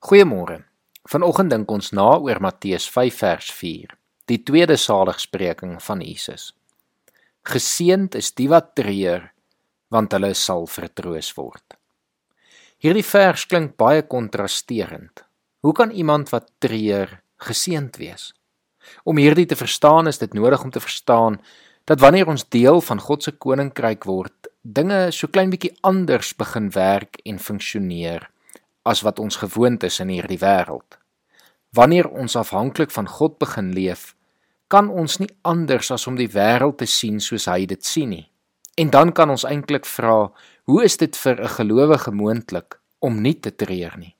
Goeiemôre. Vanoggend dink ons na oor Matteus 5 vers 4, die tweede saligspreking van Jesus. Geseend is die wat treur, want hulle sal vertroos word. Hierdie vers klink baie kontrasterend. Hoe kan iemand wat treur geseend wees? Om hierdie te verstaan is dit nodig om te verstaan dat wanneer ons deel van God se koninkryk word, dinge so klein bietjie anders begin werk en funksioneer as wat ons gewoond is in hierdie wêreld. Wanneer ons afhanklik van God begin leef, kan ons nie anders as om die wêreld te sien soos hy dit sien nie. En dan kan ons eintlik vra, hoe is dit vir 'n gelowige moontlik om nie te treur nie?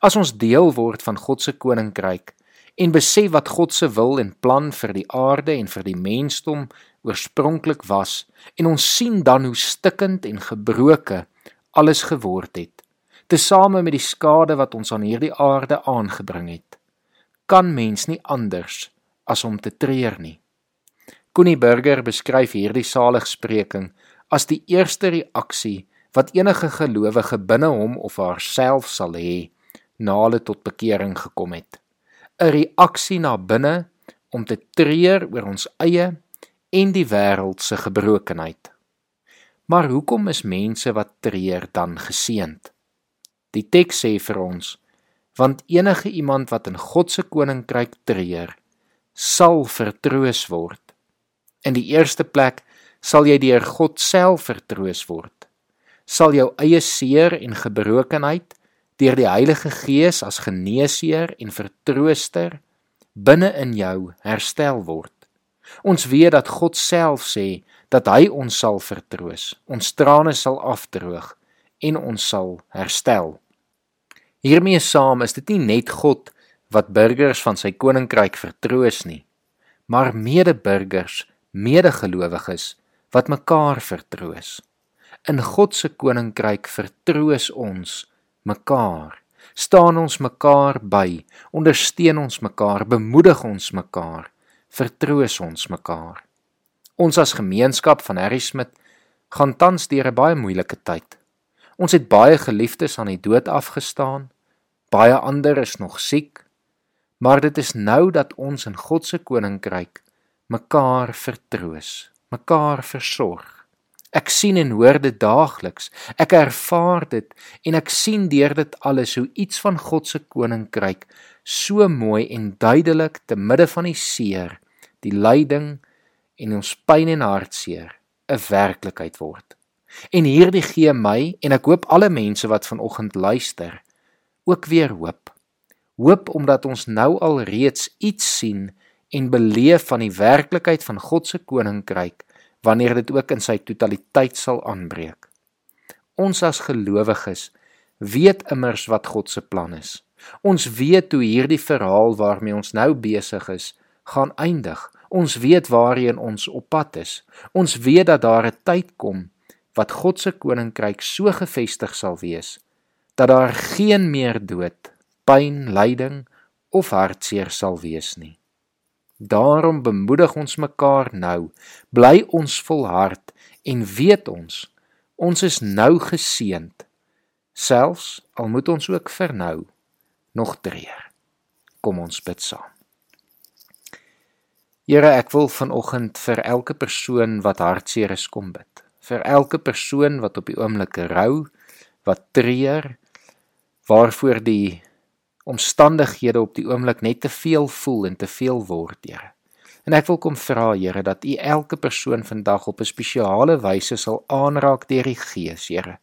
As ons deel word van God se koninkryk en besef wat God se wil en plan vir die aarde en vir die mensdom oorspronklik was en ons sien dan hoe stikkend en gebroke alles geword het, tesame met die skade wat ons aan hierdie aarde aangebring het, kan mens nie anders as om te treur nie. Connie Burger beskryf hierdie saligspreking as die eerste reaksie wat enige gelowige binne hom of haarself sal hê na hulle tot bekering gekom het. 'n Reaksie na binne om te treur oor ons eie en die wêreld se gebrokenheid. Maar hoekom is mense wat treur dan geseënd? Die teks sê vir ons: Want enige iemand wat in God se koninkryk treur, sal vertroos word. In die eerste plek sal jy deur God self vertroos word. Sal jou eie seer en gebrokenheid deur die Heilige Gees as geneesheer en vertrooster binne in jou herstel word. Ons weet dat God self sê dat hy ons sal vertroos. Ons trane sal afdroog en ons sal herstel. Hiermee saam is dit nie net God wat burgers van sy koninkryk vertroos nie, maar medeburgers, medegelowiges wat mekaar vertroos. In God se koninkryk vertroos ons mekaar. Staan ons mekaar by, ondersteun ons mekaar, bemoedig ons mekaar, vertroos ons mekaar. Ons as gemeenskap van Harry Smit gaan tans deur 'n baie moeilike tyd. Ons het baie geliefdes aan die dood afgestaan. Baie ander is nog siek, maar dit is nou dat ons in God se koninkryk mekaar vertroos, mekaar versorg. Ek sien en hoor dit daagliks. Ek ervaar dit en ek sien deur dit alles hoe iets van God se koninkryk so mooi en duidelik te midde van die seer, die lyding en ons pyn en hartseer 'n werklikheid word. En hierdie gee my en ek hoop alle mense wat vanoggend luister, ook weer hoop. Hoop omdat ons nou al reeds iets sien en beleef van die werklikheid van God se koninkryk wanneer dit ook in sy totaliteit sal aanbreek. Ons as gelowiges weet immers wat God se plan is. Ons weet hoe hierdie verhaal waarmee ons nou besig is, gaan eindig. Ons weet waarheen ons op pad is. Ons weet dat daar 'n tyd kom wat God se koninkryk so gefestig sal wees dat daar geen meer dood, pyn, lyding of hartseer sal wees nie. Daarom bemoedig ons mekaar nou, bly ons volhard en weet ons ons is nou geseënd. Selfs al moet ons ook vir nou nog treur. Kom ons bid saam. Here, ek wil vanoggend vir elke persoon wat hartseer is kom bid. Vir elke persoon wat op die oomblik rou, wat treur, waarvoor die omstandighede op die oomblik net te veel voel en te veel word, Here. En ek wil kom vra, Here, dat U elke persoon vandag op 'n spesiale wyse sal aanraak deur die Gees, Here.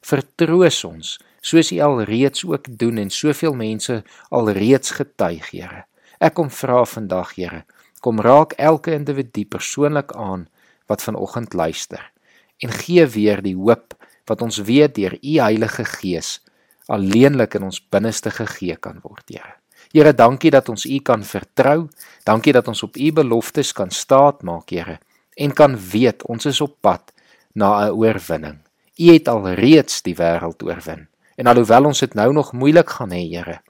Vertroos ons, soos U alreeds ook doen en soveel mense alreeds getuig, Here. Ek kom vra vandag, Here, kom raak elke individu persoonlik aan wat vanoggend luister en gee weer die hoop wat ons weet deur U Heilige Gees alleenlik in ons binneste gegee kan word, Here. Here, dankie dat ons U kan vertrou. Dankie dat ons op U beloftes kan staatmaak, Here, en kan weet ons is op pad na 'n oorwinning. U het alreeds die wêreld oorwin. En alhoewel ons dit nou nog moeilik gaan hê, Here,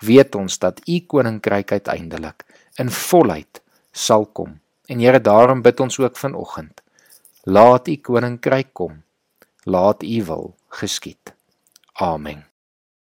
weet ons dat U koninkryk uiteindelik in volheid sal kom. En Here, daarom bid ons ook vanoggend. Laat U koninkryk kom. Laat U wil geskied. Amen.